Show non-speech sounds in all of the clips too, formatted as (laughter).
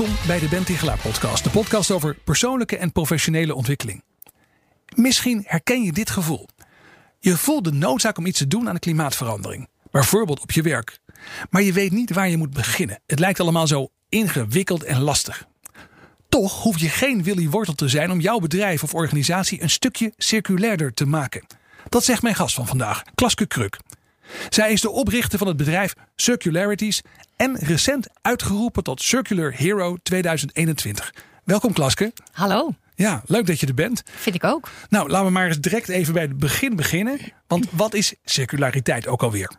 Welkom bij de Ben podcast. De podcast over persoonlijke en professionele ontwikkeling. Misschien herken je dit gevoel. Je voelt de noodzaak om iets te doen aan de klimaatverandering. Bijvoorbeeld op je werk. Maar je weet niet waar je moet beginnen. Het lijkt allemaal zo ingewikkeld en lastig. Toch hoef je geen Willy Wortel te zijn om jouw bedrijf of organisatie een stukje circulairder te maken. Dat zegt mijn gast van vandaag, Klaske Kruk. Zij is de oprichter van het bedrijf Circularities en recent uitgeroepen tot Circular Hero 2021. Welkom Klaske. Hallo. Ja, leuk dat je er bent. Vind ik ook. Nou, laten we maar eens direct even bij het begin beginnen. Want wat is circulariteit ook alweer?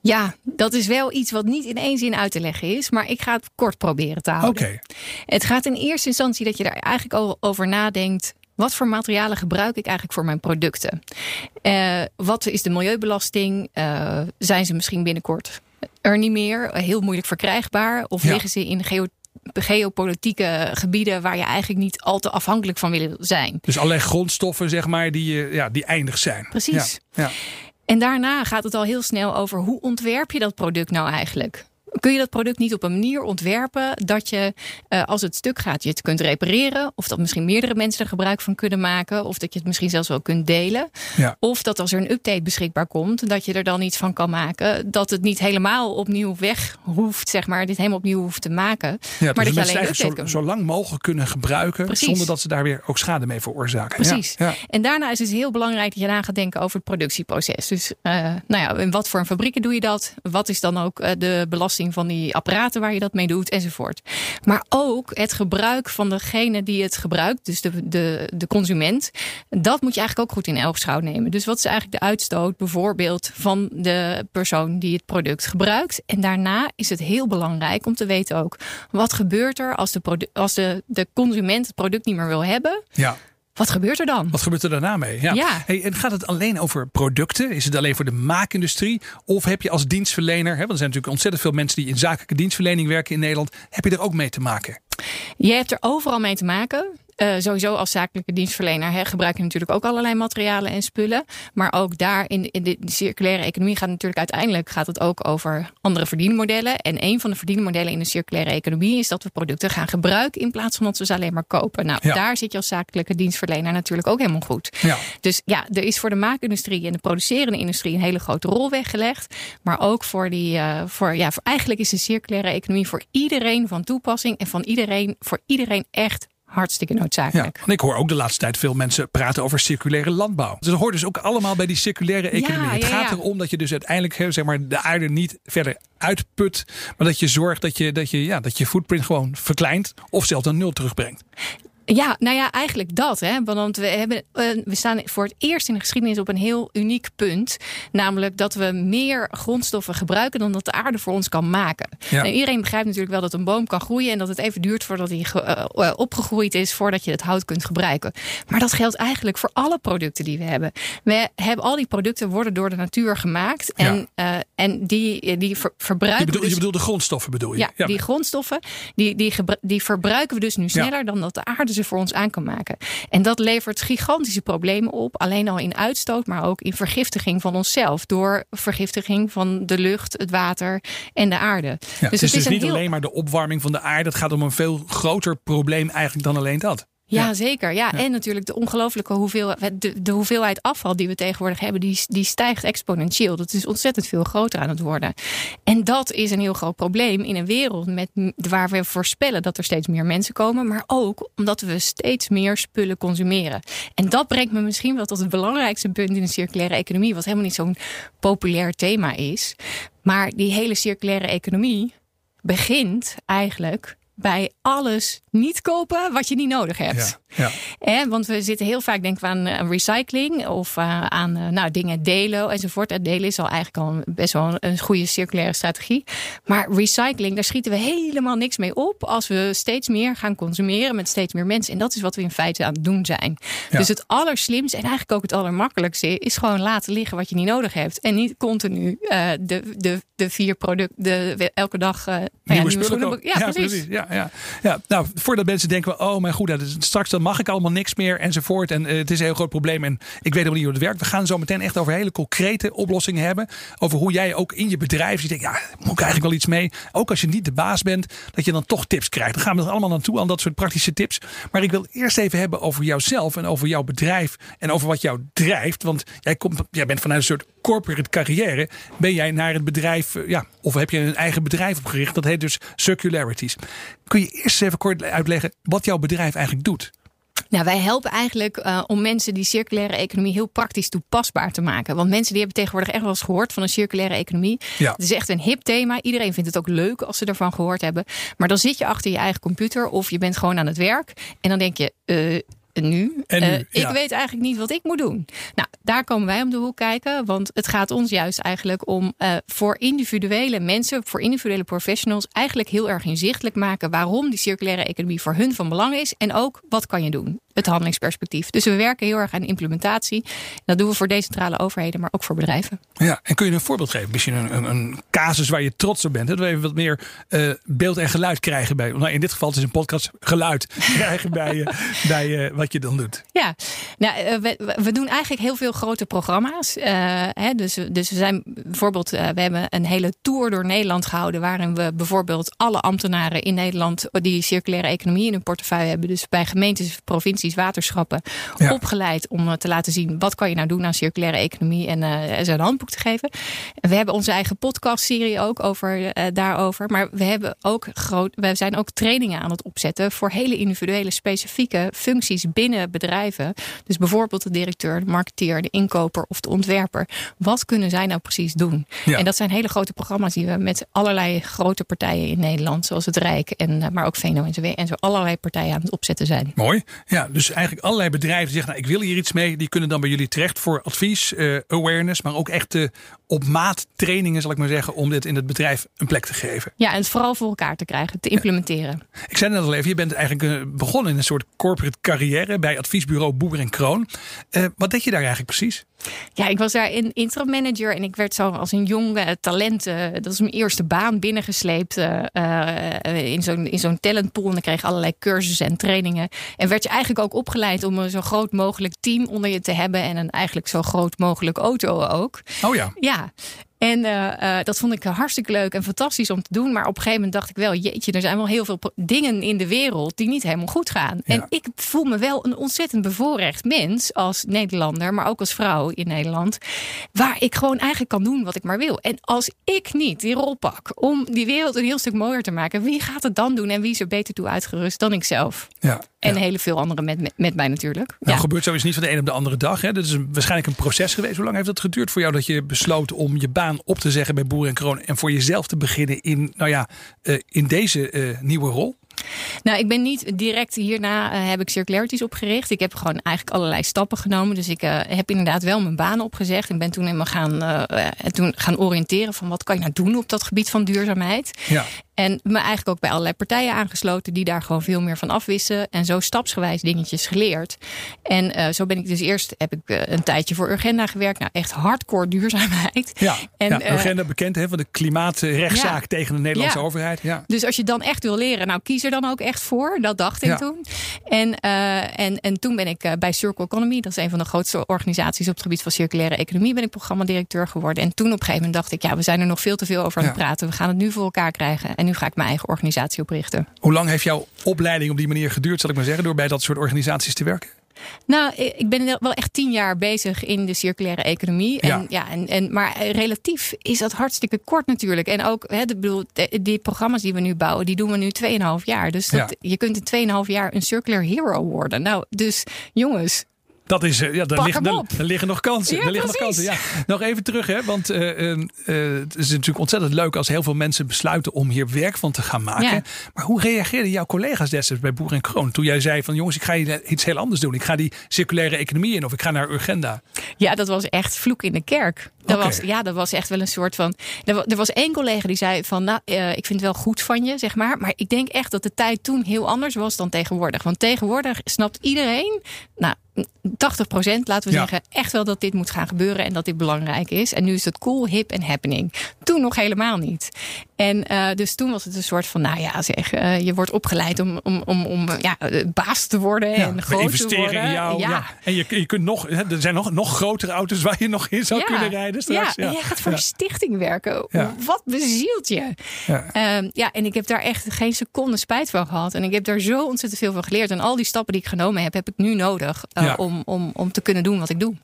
Ja, dat is wel iets wat niet in één zin uit te leggen is, maar ik ga het kort proberen te houden. Oké. Het gaat in eerste instantie dat je daar eigenlijk over nadenkt. Wat voor materialen gebruik ik eigenlijk voor mijn producten? Uh, wat is de milieubelasting? Uh, zijn ze misschien binnenkort er niet meer? Heel moeilijk verkrijgbaar? Of Ja. liggen ze in geo geopolitieke gebieden waar je eigenlijk niet al te afhankelijk van wil zijn? Dus allerlei grondstoffen, zeg maar, die, eh, ja, die eindig zijn. Precies. Ja. ja. En daarna gaat het al heel snel over hoe ontwerp je dat product nou eigenlijk? Kun je dat product niet op een manier ontwerpen dat je, uh, als het stuk gaat, je het kunt repareren? Of dat misschien meerdere mensen er gebruik van kunnen maken? Of dat je het misschien zelfs wel kunt delen? Ja. Of dat als er een update beschikbaar komt, dat je er dan iets van kan maken. Dat het niet helemaal opnieuw weg hoeft, zeg maar, dit helemaal opnieuw hoeft te maken. Ja, maar dus dat je alleen zo, kunt zo lang mogelijk kunnen gebruiken. Precies. Zonder dat ze daar weer ook schade mee veroorzaken. Precies. Ja. En daarna is het heel belangrijk dat je na gaat denken over het productieproces. Dus uh, nou ja, in wat voor een fabrieken doe je dat? Wat is dan ook uh, de belasting van die apparaten waar je dat mee doet enzovoort. Maar ook het gebruik van degene die het gebruikt, dus de, de, de consument. Dat moet je eigenlijk ook goed in oogschouw nemen. Dus wat is eigenlijk de uitstoot bijvoorbeeld van de persoon die het product gebruikt? En daarna is het heel belangrijk om te weten ook wat gebeurt er als de, als de, de consument het product niet meer wil hebben. ja. Wat gebeurt er dan? Wat gebeurt er daarna mee? Ja. Ja. Hey, en gaat het alleen over producten? Is het alleen voor de maakindustrie? Of heb je als dienstverlener, hè, want er zijn natuurlijk ontzettend veel mensen die in zakelijke dienstverlening werken in Nederland, heb je er ook mee te maken? Je hebt er overal mee te maken. Uh, sowieso als zakelijke dienstverlener hè, gebruik je natuurlijk ook allerlei materialen en spullen. Maar ook daar in, in de, circulaire economie gaat natuurlijk uiteindelijk gaat het ook over andere verdienmodellen. En een van de verdienmodellen in de circulaire economie is dat we producten gaan gebruiken in plaats van dat we ze alleen maar kopen. Nou, Ja. daar zit je als zakelijke dienstverlener natuurlijk ook helemaal goed. Ja. Dus ja, er is voor de maakindustrie en de producerende industrie een hele grote rol weggelegd. Maar ook voor die, uh, voor, ja, voor, eigenlijk is de circulaire economie voor iedereen van toepassing en van iedereen, voor iedereen echt hartstikke Ja, noodzakelijk. en ik hoor ook de laatste tijd veel mensen praten over circulaire landbouw. Dus dat hoort dus ook allemaal bij die circulaire economie. Ja, het ja, gaat erom dat je dus uiteindelijk zeg maar, de aarde niet verder uitput. Maar dat je zorgt dat je dat je, ja, dat je footprint gewoon verkleint. Of zelfs naar nul terugbrengt. Ja, nou ja, eigenlijk dat. Hè? Want we, hebben, uh, we staan voor het eerst in de geschiedenis op een heel uniek punt. Namelijk dat we meer grondstoffen gebruiken dan dat de aarde voor ons kan maken. Ja. En iedereen begrijpt natuurlijk wel dat een boom kan groeien. En dat het even duurt voordat hij uh, uh, opgegroeid is. Voordat je het hout kunt gebruiken. Maar dat geldt eigenlijk voor alle producten die we hebben. We hebben al die producten worden door de natuur gemaakt. En, ja. en die, die ver, verbruiken. Je bedoelt, dus, je bedoelt de grondstoffen bedoel je? Ja, ja. die grondstoffen die, die, die verbruiken we dus nu sneller dan dat de aarde ze voor ons aan kan maken. En dat levert gigantische problemen op. Alleen al in uitstoot, maar ook in vergiftiging van onszelf. Door vergiftiging van de lucht, het water en de aarde. Ja, dus het is, dus niet heel... alleen maar de opwarming van de aarde. Het gaat om een veel groter probleem eigenlijk dan alleen dat. Ja, ja, zeker. Ja. ja. En natuurlijk de ongelooflijke hoeveelheid, de, de, hoeveelheid afval die we tegenwoordig hebben, die, die stijgt exponentieel. Dat is ontzettend veel groter aan het worden. En dat is een heel groot probleem in een wereld met, waar we voorspellen dat er steeds meer mensen komen, maar ook omdat we steeds meer spullen consumeren. En dat brengt me misschien wel tot het belangrijkste punt in de circulaire economie, wat helemaal niet zo'n populair thema is. Maar die hele circulaire economie begint eigenlijk bij alles niet kopen wat je niet nodig hebt. Ja, ja. want we zitten heel vaak denken we aan eh, recycling of uh, aan uh, nou, dingen delen enzovoort. Het delen is al eigenlijk al best wel een goede circulaire strategie. Maar recycling, daar schieten we helemaal niks mee op als we steeds meer gaan consumeren met steeds meer mensen. En dat is wat we in feite aan het doen zijn. Ja. Dus het allerslimste en eigenlijk ook het allermakkelijkste is gewoon laten liggen wat je niet nodig hebt. En niet continu de, de, de vier producten, de, elke dag nieuwe, ja, nieuwe spullen. Ja, ja, precies. precies. Ja, ja. nou, voordat mensen denken, oh mijn goed, straks dan mag ik allemaal niks meer enzovoort. En uh, het is een heel groot probleem en ik weet helemaal niet hoe het werkt. We gaan zo meteen echt over hele concrete oplossingen hebben. Over hoe jij ook in je bedrijf, je ja, moet ik eigenlijk wel iets mee. Ook als je niet de baas bent, dat je dan toch tips krijgt. Dan gaan we er allemaal naartoe, aan dat soort praktische tips. Maar ik wil eerst even hebben over jouzelf en over jouw bedrijf en over wat jou drijft. Want jij, komt, jij bent vanuit een soort corporate carrière. Ben jij naar het bedrijf, eh, ja, of heb je een eigen bedrijf opgericht? Dat heet dus Circularities. Kun je eerst even kort uitleggen wat jouw bedrijf eigenlijk doet? Nou, wij helpen eigenlijk uh, om mensen die circulaire economie heel praktisch toepasbaar te maken. Want mensen die hebben tegenwoordig echt wel eens gehoord van een circulaire economie. Ja. Het is echt een hip thema. Iedereen vindt het ook leuk als ze ervan gehoord hebben. Maar dan zit je achter je eigen computer of je bent gewoon aan het werk. En dan denk je, uh, nu. En nu uh, Ik weet eigenlijk niet wat ik moet doen. Nou, daar komen wij om de hoek kijken. Want het gaat ons juist eigenlijk om uh, voor individuele mensen, voor individuele professionals, eigenlijk heel erg inzichtelijk maken waarom die circulaire economie voor hun van belang is. En ook wat kan je doen het handelingsperspectief. Dus we werken heel erg aan implementatie. Dat doen we voor decentrale overheden, maar ook voor bedrijven. Ja, en kun je een voorbeeld geven? Misschien een, een, een casus waar je trots op bent. Dat we even wat meer uh, beeld en geluid krijgen bij. Nou, in dit geval is een podcast geluid (laughs) krijgen bij, uh, bij wat je dan doet. Ja, nou, we, we, doen eigenlijk heel veel grote programma's. Hè, dus, dus we zijn bijvoorbeeld, we hebben een hele tour door Nederland gehouden. Waarin we bijvoorbeeld alle ambtenaren in Nederland die circulaire economie in hun portefeuille hebben. Dus bij gemeentes, provincies waterschappen, opgeleid om eh, te laten zien wat kan je nou doen aan circulaire economie en uh, ze een handboek te geven. We hebben onze eigen podcastserie ook over daarover. Maar we hebben ook groot, we zijn ook trainingen aan het opzetten voor hele individuele specifieke functies binnen bedrijven. Dus bijvoorbeeld de directeur, de marketeer, de inkoper of de ontwerper. Wat kunnen zij nou precies doen? Ja. En dat zijn hele grote programma's die we met allerlei grote partijen in Nederland, zoals het Rijk en maar ook VNO-NCW en zo allerlei partijen aan het opzetten zijn. Mooi. Ja, dus eigenlijk allerlei bedrijven zeggen, nou, ik wil hier iets mee. Die kunnen dan bij jullie terecht voor advies, uh, awareness, maar ook echt uh, op maat trainingen, zal ik maar zeggen, om dit in het bedrijf een plek te geven. Ja, en het vooral voor elkaar te krijgen, te implementeren. Ik zei net al even, je bent eigenlijk uh, begonnen in een soort corporate carrière bij adviesbureau Boer en Kroon. wat deed je daar eigenlijk precies? Ja, ik was daar in interim manager en ik werd zo als een jong talent, dat is mijn eerste baan, binnengesleept in zo'n in zo'n talentpool. En dan kreeg allerlei cursussen en trainingen. En werd je eigenlijk ook opgeleid om een zo groot mogelijk team onder je te hebben. En een eigenlijk zo groot mogelijk auto ook. Oh ja. Ja. En uh, dat vond ik hartstikke leuk en fantastisch om te doen. Maar op een gegeven moment dacht ik wel, jeetje, er zijn wel heel veel dingen in de wereld die niet helemaal goed gaan. Ja. En ik voel me wel een ontzettend bevoorrecht mens als Nederlander, maar ook als vrouw in Nederland. Waar ik gewoon eigenlijk kan doen wat ik maar wil. En als ik niet die rol pak om die wereld een heel stuk mooier te maken, wie gaat het dan doen en wie is er beter toe uitgerust dan ik zelf? Ja. En heel veel anderen met, met, met mij natuurlijk. Nou, ja. gebeurt zoiets niet van de een op de andere dag. Hè? Dat is een, waarschijnlijk een proces geweest. Hoe lang heeft het geduurd voor jou dat je besloot om je baan op te zeggen bij Boer en Kroon en voor jezelf te beginnen in, nou ja, uh, in deze uh, nieuwe rol? Nou, ik ben niet direct hierna uh, heb ik Circularities opgericht. Ik heb gewoon eigenlijk allerlei stappen genomen. Dus ik uh, heb inderdaad wel mijn baan opgezegd. En ben toen helemaal gaan, uh, toen gaan oriënteren van wat kan je nou doen op dat gebied van duurzaamheid. Ja. En me eigenlijk ook bij allerlei partijen aangesloten die daar gewoon veel meer van afwissen. En zo stapsgewijs dingetjes geleerd. En uh, zo ben ik dus eerst heb ik uh, een tijdje voor Urgenda gewerkt. Nou, echt hardcore duurzaamheid. Ja, en, ja Urgenda uh, bekend hè, van de klimaatrechtszaak ja, tegen de Nederlandse ja. overheid. Ja. Dus als je dan echt wil leren, nou kies er dan ook echt voor. Dat dacht ik toen. En, en, en toen ben ik bij Circle Economy, dat is een van de grootste organisaties op het gebied van circulaire economie, ben ik programmadirecteur geworden. En toen op een gegeven moment dacht ik, ja, we zijn er nog veel te veel over aan het praten. We gaan het nu voor elkaar krijgen. En nu ga ik mijn eigen organisatie oprichten. Hoe lang heeft jouw opleiding op die manier geduurd, zal ik maar zeggen, door bij dat soort organisaties te werken? Nou, ik ben wel echt tien jaar bezig in de circulaire economie. En, ja. ja en, en, maar relatief is dat hartstikke kort natuurlijk. En ook, hè, de, bedoel, die programma's die we nu bouwen, die doen we nu 2,5 jaar. Dus dat, ja. je kunt in 2,5 jaar een circular hero worden. Nou, dus jongens, Dat is, eh, ja, daar, Pak liggen, daar, daar liggen nog kansen. Ja, daar liggen nog kansen. Ja. Nog even terug, hè, want eh, eh, eh, het is natuurlijk ontzettend leuk als heel veel mensen besluiten om hier werk van te gaan maken. Ja. Maar hoe reageerden jouw collega's destijds bij Boer en Kroon toen jij zei van jongens, ik ga hier iets heel anders doen. Ik ga die circulaire economie in of ik ga naar Urgenda. Ja, dat was echt vloek in de kerk. Dat was, ja, dat was echt wel een soort van. Er, wa- was één collega die zei van, nou, ik vind het wel goed van je, zeg maar. Maar ik denk echt dat de tijd toen heel anders was dan tegenwoordig. Want tegenwoordig snapt iedereen, nou, 80% laten we Ja. zeggen, echt wel dat dit moet gaan gebeuren en dat dit belangrijk is. En nu is het cool, hip en happening. Toen nog helemaal niet. En eh, dus toen was het een soort van, nou ja, zeg, eh, je wordt opgeleid om, om, om, om ja, eh, baas te worden Ja, en groot te investeren worden. in jou. Ja. En je, je kunt nog, er zijn nog, nog grotere auto's waar je nog in zou kunnen rijden straks. Ja, en jij gaat voor een stichting werken. Wat bezielt je? Ja. Ehm, ja, en ik heb daar echt geen seconde spijt van gehad. En ik heb daar zo ontzettend veel van geleerd. En al die stappen die ik genomen heb, heb ik nu nodig om, om, om te kunnen doen wat ik doe.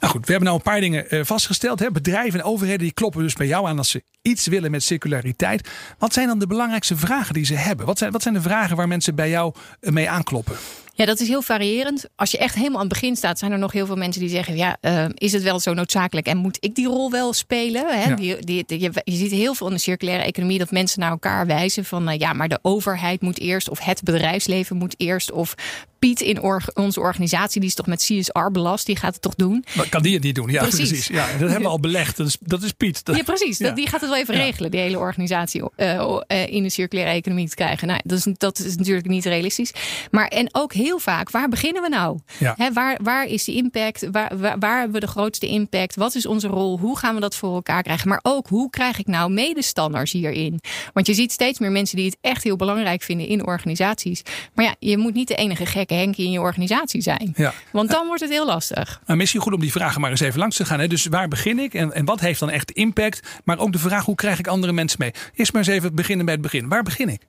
Nou goed, we hebben nou een paar dingen eh, vastgesteld. Hè. Bedrijven en overheden die kloppen dus bij jou aan als ze iets willen met circulariteit. Wat zijn dan de belangrijkste vragen die ze hebben? Wat zijn, wat zijn de vragen waar mensen bij jou eh, mee aankloppen? Ja, dat is heel variërend. Als je echt helemaal aan het begin staat, zijn er nog heel veel mensen die zeggen: Ja, eh, is het wel zo noodzakelijk en moet ik die rol wel spelen? Hè? Ja. Die, die, die- je, je ziet heel veel in de circulaire economie dat mensen naar elkaar wijzen van ja, maar de overheid moet eerst, of het bedrijfsleven moet eerst, of Piet in org- onze organisatie, die is toch met CSR belast, die gaat het toch doen? Kan die het niet doen? Ja, precies. Precies. Ja, dat hebben we al belegd. Dat is, dat is Piet. Ja, precies. Ja. Dat, die gaat het wel even Ja. regelen, die hele organisatie eh, eh, in de circulaire economie te krijgen. Nou, dat, is, dat is natuurlijk niet realistisch. Maar en ook heel vaak, waar beginnen we nou? Ja. Waar, waar is die impact? Waar, waar, waar hebben we de grootste impact? Wat is onze rol? Hoe gaan we dat voor elkaar krijgen? Maar ook, hoe krijg ik nou medestanders hierin? Want je ziet steeds meer mensen die het echt heel belangrijk vinden in organisaties. Maar ja, je moet niet de enige Henkie in je organisatie zijn. Ja. Want dan wordt het heel lastig. Nou, misschien goed om die vragen maar eens even langs te gaan. Hè. Dus waar begin ik en, en wat heeft dan echt impact? Maar ook de vraag, hoe krijg ik andere mensen mee? Eerst maar eens even beginnen bij het begin. Waar begin ik?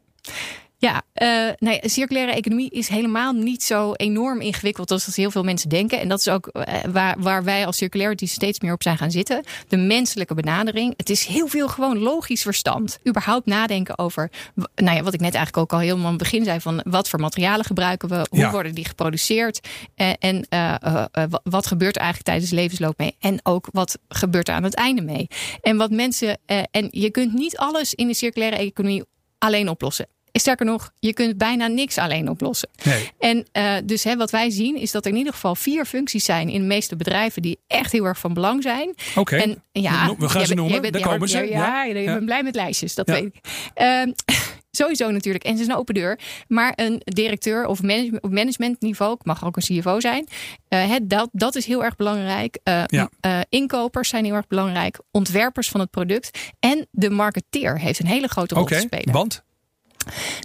Ja, eh, nee, circulaire economie is helemaal niet zo enorm ingewikkeld als dat heel veel mensen denken. En dat is ook eh, waar, waar wij als Circularity steeds meer op zijn gaan zitten. De menselijke benadering. Het is heel veel gewoon logisch verstand. Überhaupt nadenken over, nou ja, wat ik net eigenlijk ook al helemaal aan het begin zei: van wat voor materialen gebruiken we, hoe Ja. worden die geproduceerd eh, en wa- wat gebeurt er eigenlijk tijdens de levensloop mee en ook wat gebeurt er aan het einde mee. En wat mensen, en je kunt niet alles in de circulaire economie alleen oplossen. Sterker nog, je kunt bijna niks alleen oplossen. Nee. En eh, dus hè, wat wij zien is dat er in ieder geval vier functies zijn in de meeste bedrijven die echt heel erg van belang zijn. Oké. En ja, We gaan ze noemen. bent- Daar ja, komen ze. Ja, Ja. Ja. bent blij met lijstjes, dat weet ik. Ehm, (laughs) sowieso natuurlijk. En het is een open deur. Maar een directeur of manage- op managementniveau, het mag ook een CFO zijn. eh, hè, dat, dat is heel erg belangrijk. Eh, Ja. eh, inkopers zijn heel erg belangrijk. Ontwerpers van het product. En de marketeer heeft een hele grote rol te spelen. want?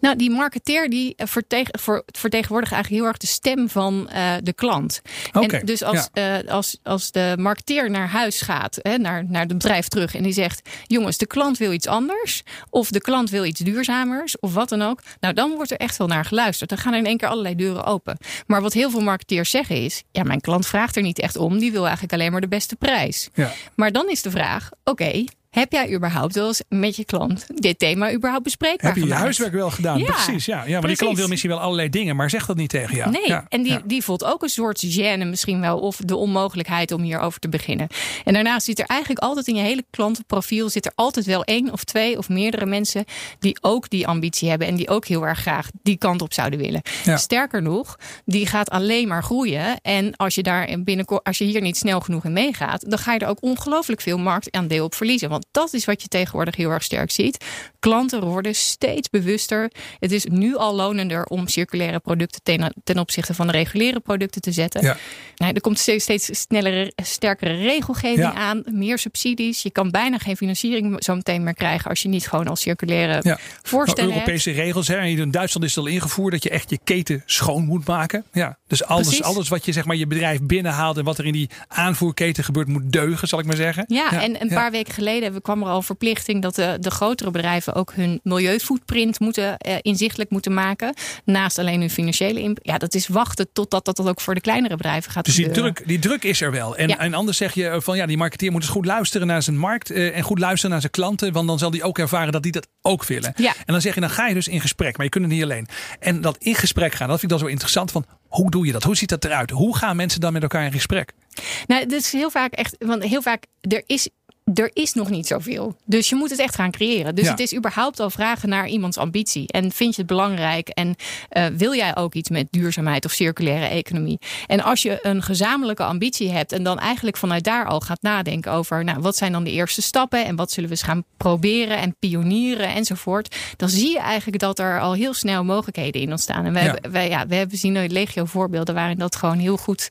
Nou, die marketeer die eh, vertegen, voor, vertegenwoordigt eigenlijk heel erg de stem van eh, de klant. Oké, En dus als, eh, als, als de marketeer naar huis gaat, hè, naar, naar het bedrijf terug, en die zegt: Jongens, de klant wil iets anders, of de klant wil iets duurzamers, of wat dan ook. Nou, dan wordt er echt wel naar geluisterd. Dan gaan er in één keer allerlei deuren open. Maar wat heel veel marketeers zeggen is: Ja, mijn klant vraagt er niet echt om, die wil eigenlijk alleen maar de beste prijs. Ja. Maar dan is de vraag: Oké. Heb jij überhaupt wel eens met je klant dit thema überhaupt bespreekbaar Heb je je gemaakt? huiswerk wel gedaan? Ja, precies, ja. ja maar die klant wil misschien wel allerlei dingen, maar zegt dat niet tegen jou. Nee, Ja, en die, ja. die voelt ook een soort gêne misschien wel. Of de onmogelijkheid om hierover te beginnen. En daarnaast zit er eigenlijk altijd in je hele klantenprofiel... zit er altijd wel één of twee of meerdere mensen... die ook die ambitie hebben. En die ook heel erg graag die kant op zouden willen. Sterker nog, die gaat alleen maar groeien. En als je, daar binnenkort, als je hier niet snel genoeg in meegaat... dan ga je er ook ongelooflijk veel marktaandeel op verliezen. Want dat is wat je tegenwoordig heel erg sterk ziet. Klanten worden steeds bewuster. Het is nu al lonender om circulaire producten ten, ten opzichte van de reguliere producten te zetten. Ja. Nou, er komt steeds, steeds snellere, sterkere regelgeving Ja. aan, meer subsidies. Je kan bijna geen financiering zo meteen meer krijgen als je niet gewoon al circulaire Ja. voorstellen Nou, Europese regels. Hè. In Duitsland is het al ingevoerd dat je echt je keten schoon moet maken. Ja. Dus alles, Precies. alles wat je zeg maar je bedrijf binnenhaalt en wat er in die aanvoerketen gebeurt, moet deugen, zal ik maar zeggen. Ja, en een paar weken geleden geleden kwam er al verplichting dat de, de grotere bedrijven ook hun milieufootprint moeten uh, inzichtelijk moeten maken. Naast alleen hun financiële impact. Ja, dat is wachten totdat dat, dat ook voor de kleinere bedrijven gaat dus die gebeuren. druk, die druk is er wel. En, en anders zeg je van ja, die marketeer moet eens goed luisteren naar zijn markt. Uh, en goed luisteren naar zijn klanten. Want dan zal die ook ervaren dat die dat ook willen. Ja. En dan zeg je, dan ga je dus in gesprek. Maar je kunt het niet alleen. En dat in gesprek gaan, dat vind ik dan zo interessant. Van hoe doe je dat? Hoe ziet dat eruit? Hoe gaan mensen dan met elkaar in gesprek? Nou, dat is heel vaak echt. Want heel vaak, er is er is nog niet zoveel. Dus je moet het echt gaan creëren. Dus Ja. het is überhaupt al vragen naar iemands ambitie. En vind je het belangrijk? En eh, wil jij ook iets met duurzaamheid of circulaire economie? En als je een gezamenlijke ambitie hebt en dan eigenlijk vanuit daar al gaat nadenken over, nou, wat zijn dan de eerste stappen en wat zullen we eens gaan proberen en pionieren enzovoort, dan zie je eigenlijk dat er al heel snel mogelijkheden in ontstaan. En we, Ja. hebben, wij, ja, we hebben zien legio voorbeelden waarin dat gewoon heel goed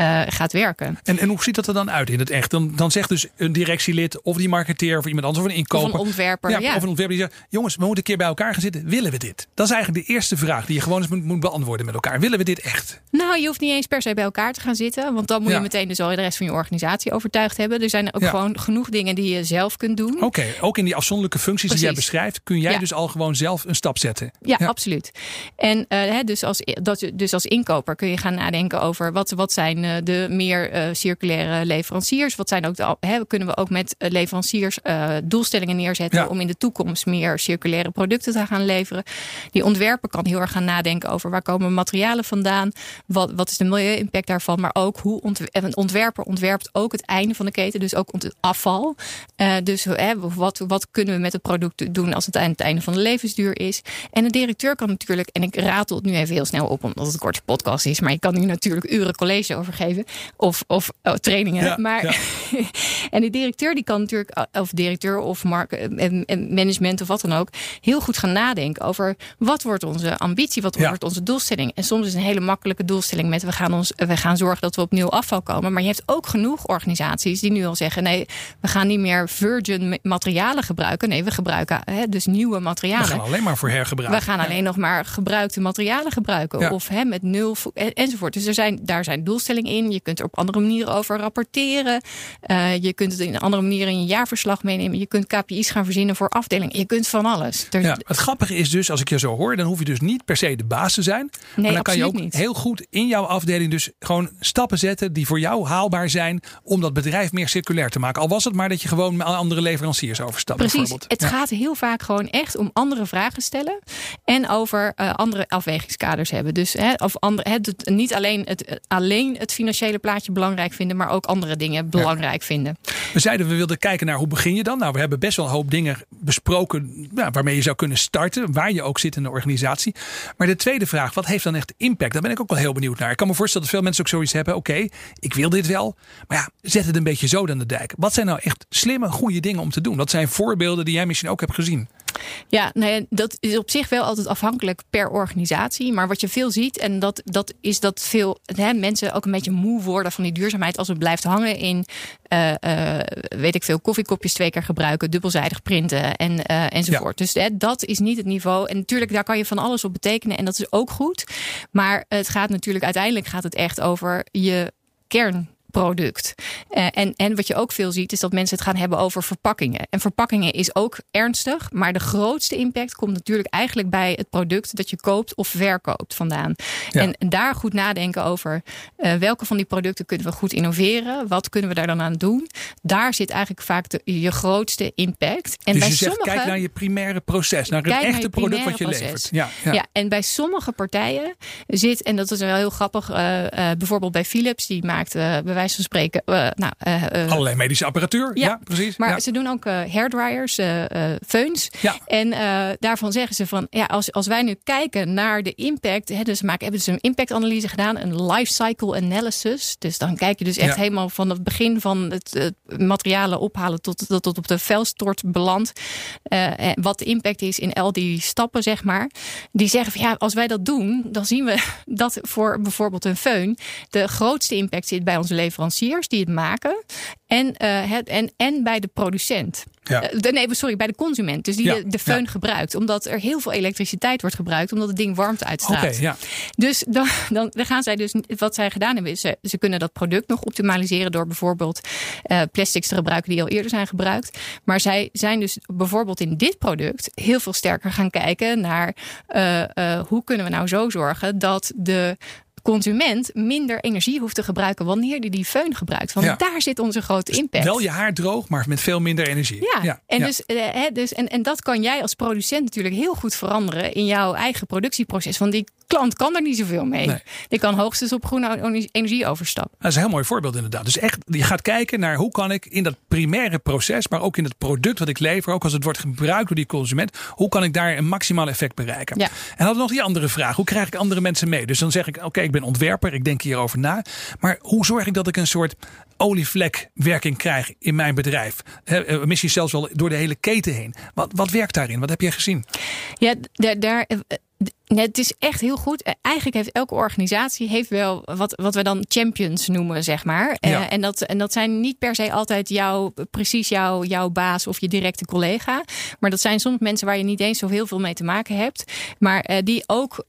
eh, gaat werken. En, en hoe ziet dat er dan uit in het echt? Dan, dan zegt dus een directielid of die marketeer of iemand anders of een Of inkoper. een ontwerper. ja, ja. Of een ontwerper die zegt: Jongens, we moeten een keer bij elkaar gaan zitten. Willen we dit? Dat is eigenlijk de eerste vraag die je gewoon eens moet, moet beantwoorden met elkaar. Willen we dit echt? Nou, je hoeft niet eens per se bij elkaar te gaan zitten. Want dan moet Ja. je meteen dus al de rest van je organisatie overtuigd hebben. Er zijn ook gewoon genoeg dingen die je zelf kunt doen. Oké, ook in die afzonderlijke functies die jij beschrijft, kun jij dus al gewoon zelf een stap zetten. Ja, absoluut. En eh, dus, als, dat, dus als inkoper kun je gaan nadenken over wat, wat zijn eh, de meer eh, circulaire leveranciers. Wat zijn ook de, hè, kunnen we ook met eh, leveranciers doelstellingen neerzetten Ja. om in de toekomst meer circulaire producten te gaan leveren. Die ontwerper kan heel erg gaan nadenken over waar komen materialen vandaan. Wat, wat is de milieu-impact daarvan. Maar ook hoe ontw- een ontwerper ontwerpt ook het einde van de keten. Dus ook ont- het afval. Dus hè, wat, wat kunnen we met het product doen als het aan het einde van de levensduur is. En de directeur kan natuurlijk, en ik ratel het nu even heel snel op omdat het een korte podcast is. Maar je kan hier natuurlijk uren college over geven. Of, of oh, trainingen. Ja, maar, ja. (laughs) en de directeur die kan natuurlijk, of directeur of en management of wat dan ook, heel goed gaan nadenken over wat wordt onze ambitie, wat Ja. wordt onze doelstelling. En soms is een hele makkelijke doelstelling met we gaan, ons, we gaan zorgen dat we op nul afval komen. Maar je hebt ook genoeg organisaties die nu al zeggen nee, we gaan niet meer virgin ma- materialen gebruiken. Nee, we gebruiken hè, dus nieuwe We materialen. gaan alleen maar voor hergebruik. We gaan alleen nog maar gebruikte materialen gebruiken. Of hè, met nul vo- en- enzovoort. Dus er zijn, daar zijn doelstellingen in. Je kunt er op andere manieren over rapporteren. Eh, je kunt het in andere manieren in je jaarverslag meenemen. Je kunt KPI's gaan verzinnen voor afdelingen. Je kunt van alles. Er- Ja, het grappige is dus, als ik je zo hoor, dan hoef je dus niet per se de baas te zijn. maar dan kan je ook niet. heel goed in jouw afdeling dus gewoon stappen zetten die voor jou haalbaar zijn om dat bedrijf meer circulair te maken. Al was het maar dat je gewoon met andere leveranciers overstapt. Precies. bijvoorbeeld. Het Ja. gaat heel vaak gewoon echt om andere vragen stellen. En over eh, andere afwegingskaders hebben. Dus hè, of andere, het- niet alleen het, alleen het financiële plaatje belangrijk vinden. Maar ook andere dingen belangrijk vinden. We zeiden we wilden kijken naar hoe begin je dan. Nou, we hebben best wel een hoop dingen besproken waarmee je zou kunnen starten. Waar je ook zit in de organisatie. Maar de tweede vraag, wat heeft dan echt impact? Daar ben ik ook wel heel benieuwd naar. Ik kan me voorstellen dat veel mensen ook zoiets hebben. Oké, ik wil dit wel. Maar ja, zet het een beetje zo aan de dijk. Wat zijn nou echt slimme, goede dingen om te doen? Wat zijn voorbeelden die jij misschien ook hebt gezien? Ja, dat is op zich wel altijd afhankelijk per organisatie. Maar wat je veel ziet, en dat, dat is dat veel hè, mensen ook een beetje moe worden van die duurzaamheid als het blijft hangen in, eh, eh, weet ik veel, koffiekopjes twee keer gebruiken, dubbelzijdig printen en, eh, enzovoort. Dus hè, dat is niet het niveau. En natuurlijk, daar kan je van alles op betekenen en dat is ook goed. Maar het gaat natuurlijk, uiteindelijk gaat het echt over je kern product. Eh, en, en wat je ook veel ziet, is dat mensen het gaan hebben over verpakkingen. En verpakkingen is ook ernstig, maar de grootste impact komt natuurlijk eigenlijk bij het product dat je koopt of verkoopt vandaan. Ja. En daar goed nadenken over eh, welke van die producten kunnen we goed innoveren, wat kunnen we daar dan aan doen. Daar zit eigenlijk vaak de, je grootste impact. En dus bij je zegt, sommige, kijk naar je primaire proces. Naar het naar echte product wat je levert. Ja, ja. Ja. en bij sommige partijen zit, en dat is wel heel grappig, eh, bijvoorbeeld bij Philips, die maakt bij wijze van spreken, eh, nou, eh, eh, Allerlei medische apparatuur. Ja, Ja, precies. maar ja. ze doen ook hairdryers, feuns. Ja. En daarvan zeggen ze van, ja, als, als wij nu kijken naar de impact, hè, dus maken, hebben ze een impactanalyse gedaan, een life cycle analysis. Dus dan kijk je dus echt helemaal van het begin van het, het materialen ophalen tot, tot, tot op de vuilstort belandt. Wat de impact is in al die stappen, zeg maar. Die zeggen van ja, als wij dat doen, dan zien we (laughs) dat voor bijvoorbeeld een föhn de grootste impact zit bij onze leveranciers die het maken en, uh, het, en, en bij de producent. Ja. Uh, nee, sorry, bij de consument. Dus die ja. de, de föhn ja. gebruikt. Omdat er heel veel elektriciteit wordt gebruikt. Omdat het ding warmte uitstraalt. Okay, ja. Dus dan, dan, dan, gaan zij dus. Wat zij gedaan hebben, is ze, ze kunnen dat product nog optimaliseren. Door bijvoorbeeld uh, plastics te gebruiken die al eerder zijn gebruikt. Maar zij zijn dus bijvoorbeeld in dit product heel veel sterker gaan kijken naar hoe kunnen we nou zo zorgen dat de consument minder energie hoeft te gebruiken wanneer die die föhn gebruikt. Want ja. daar zit onze grote dus impact. Wel je haar droog, maar met veel minder energie. Ja, ja. En, Dus, uh, dus, en, en dat kan jij als producent natuurlijk heel goed veranderen in jouw eigen productieproces. Want die klant kan er niet zoveel mee. Nee. Die kan hoogstens op groene energie overstappen. Dat is een heel mooi voorbeeld inderdaad. Dus echt, je gaat kijken naar hoe kan ik in dat primaire proces, maar ook in het product wat ik lever, ook als het wordt gebruikt door die consument, hoe kan ik daar een maximaal effect bereiken? Ja. En we nog die andere vraag. Hoe krijg ik andere mensen mee? Dus dan zeg ik, oké, ik ben ontwerper, ik denk hierover na. Maar hoe zorg ik dat ik een soort olievlekwerking krijg in mijn bedrijf? Misschien zelfs wel door de hele keten heen. Wat, wat werkt daarin? Wat heb je gezien? Ja, daar, daar Nee, het is echt heel goed. Eh, eigenlijk heeft elke organisatie heeft wel wat, wat we dan champions noemen, zeg maar. Ja. Uh, en, dat, en dat zijn niet per se altijd jouw, precies jouw, jouw baas of je directe collega. Maar dat zijn soms mensen waar je niet eens zo heel veel mee te maken hebt. Maar uh, die ook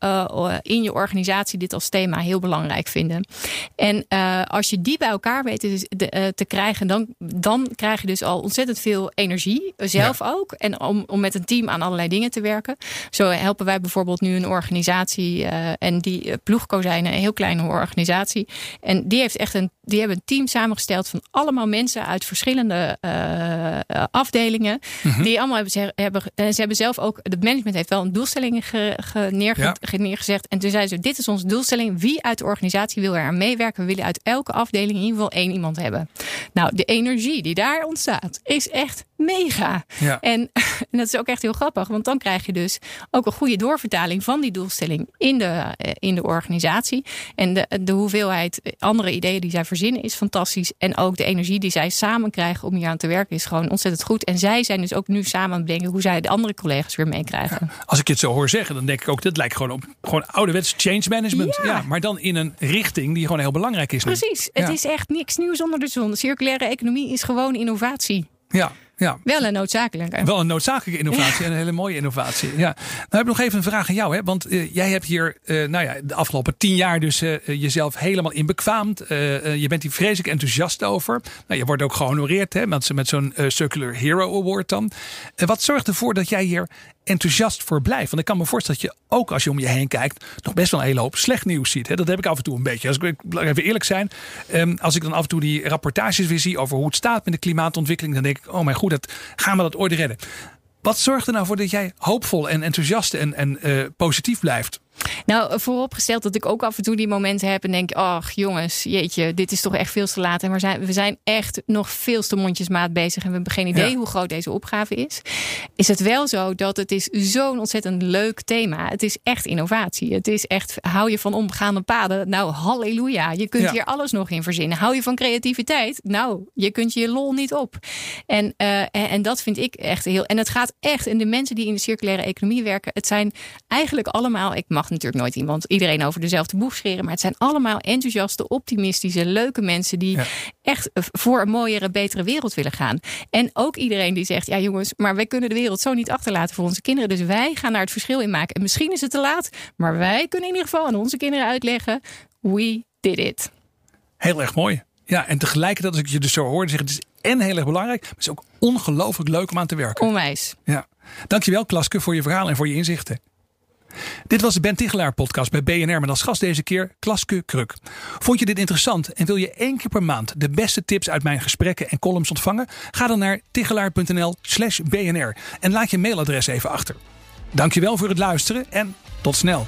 in je organisatie dit als thema heel belangrijk vinden. En als je die bij elkaar weet te, te, krijgen, dan, dan krijg je dus al ontzettend veel energie. Zelf ja. ook. En om, om met een team aan allerlei dingen te werken. Zo helpen wij bijvoorbeeld nu een organisatie. Uh, en die uh, ploegkozijnen, een heel kleine organisatie. En die heeft echt een, die hebben een team samengesteld van allemaal mensen uit verschillende uh, afdelingen. Mm -hmm. Die allemaal hebben, ze, hebben, ze hebben zelf ook, het management heeft wel een doelstelling ge, ge, neerge, ja. neergezet. En toen zeiden ze, dit is onze doelstelling. Wie uit de organisatie wil er aan meewerken? We willen uit elke afdeling in ieder geval één iemand hebben. Nou, de energie die daar ontstaat is echt mega. Ja. En, (laughs) en dat is ook echt heel grappig, want dan krijg je dus ook een goede doorvertaling van die doelstelling in de, in de organisatie. En de, de hoeveelheid andere ideeën die zij verzinnen is fantastisch. En ook de energie die zij samen krijgen om hier aan te werken is gewoon ontzettend goed. En zij zijn dus ook nu samen aan het bedenken hoe zij de andere collega's weer meekrijgen. Ja, als ik het zo hoor zeggen, dan denk ik ook, dat lijkt gewoon op gewoon ouderwets change management. Ja. ja maar dan in een richting die gewoon heel belangrijk is. Precies. Het is echt niks nieuws onder de zon. Circulaire economie is gewoon innovatie. Ja, ja. Wel een noodzakelijke. Wel een noodzakelijke innovatie en een hele mooie innovatie. Ja. Nou heb ik nog even een vraag aan jou. Hè? Want uh, jij hebt hier uh, nou ja, de afgelopen tien jaar dus uh, jezelf helemaal in bekwaamd. je bent hier vreselijk enthousiast over. Nou, je wordt ook gehonoreerd hè, met, met zo'n Circular Hero Award dan. wat zorgt ervoor dat jij hier enthousiast voor blijft? Want ik kan me voorstellen dat je ook als je om je heen kijkt nog best wel een hele hoop slecht nieuws ziet. Dat heb ik af en toe een beetje. Als ik even eerlijk zijn. Um, als ik dan af en toe die rapportages weer zie over hoe het staat met de klimaatontwikkeling. Dan denk ik, oh mijn goed, dat, gaan we dat ooit redden? Wat zorgt er nou voor dat jij hoopvol en enthousiast en, en uh, positief blijft? Nou, vooropgesteld dat ik ook af en toe die momenten heb en denk: ach jongens, jeetje, dit is toch echt veel te laat. En we zijn, we zijn echt nog veel te mondjesmaat bezig en we hebben geen idee ja. hoe groot deze opgave is. Is het wel zo dat het is zo'n ontzettend leuk thema. Het is echt innovatie. Het is echt, hou je van omgaande paden? Nou, halleluja. Je kunt ja. hier alles nog in verzinnen. Hou je van creativiteit? Nou, je kunt je lol niet op. En, uh, en, en dat vind ik echt heel. En het gaat echt, en de mensen die in de circulaire economie werken, het zijn eigenlijk allemaal, ik mag natuurlijk nooit iemand, iedereen over dezelfde boeg scheren. Maar het zijn allemaal enthousiaste, optimistische, leuke mensen die ja. echt voor een mooiere, betere wereld willen gaan. En ook iedereen die zegt, ja jongens, maar wij kunnen de wereld zo niet achterlaten voor onze kinderen. Dus wij gaan daar het verschil in maken. En misschien is het te laat, maar wij kunnen in ieder geval aan onze kinderen uitleggen, we did it. Heel erg mooi. Ja, en tegelijkertijd als ik je dus zo hoor, zeggen het is en heel erg belangrijk, maar het is ook ongelooflijk leuk om aan te werken. Onwijs. Ja. Dankjewel Klaske voor je verhaal en voor je inzichten. Dit was de Ben Tichelaar podcast bij BNR met als gast deze keer Klaske Kruk. Vond je dit interessant en wil je één keer per maand de beste tips uit mijn gesprekken en columns ontvangen? Ga dan naar tichelaar.nl slash BNR en laat je mailadres even achter. Dankjewel voor het luisteren en tot snel.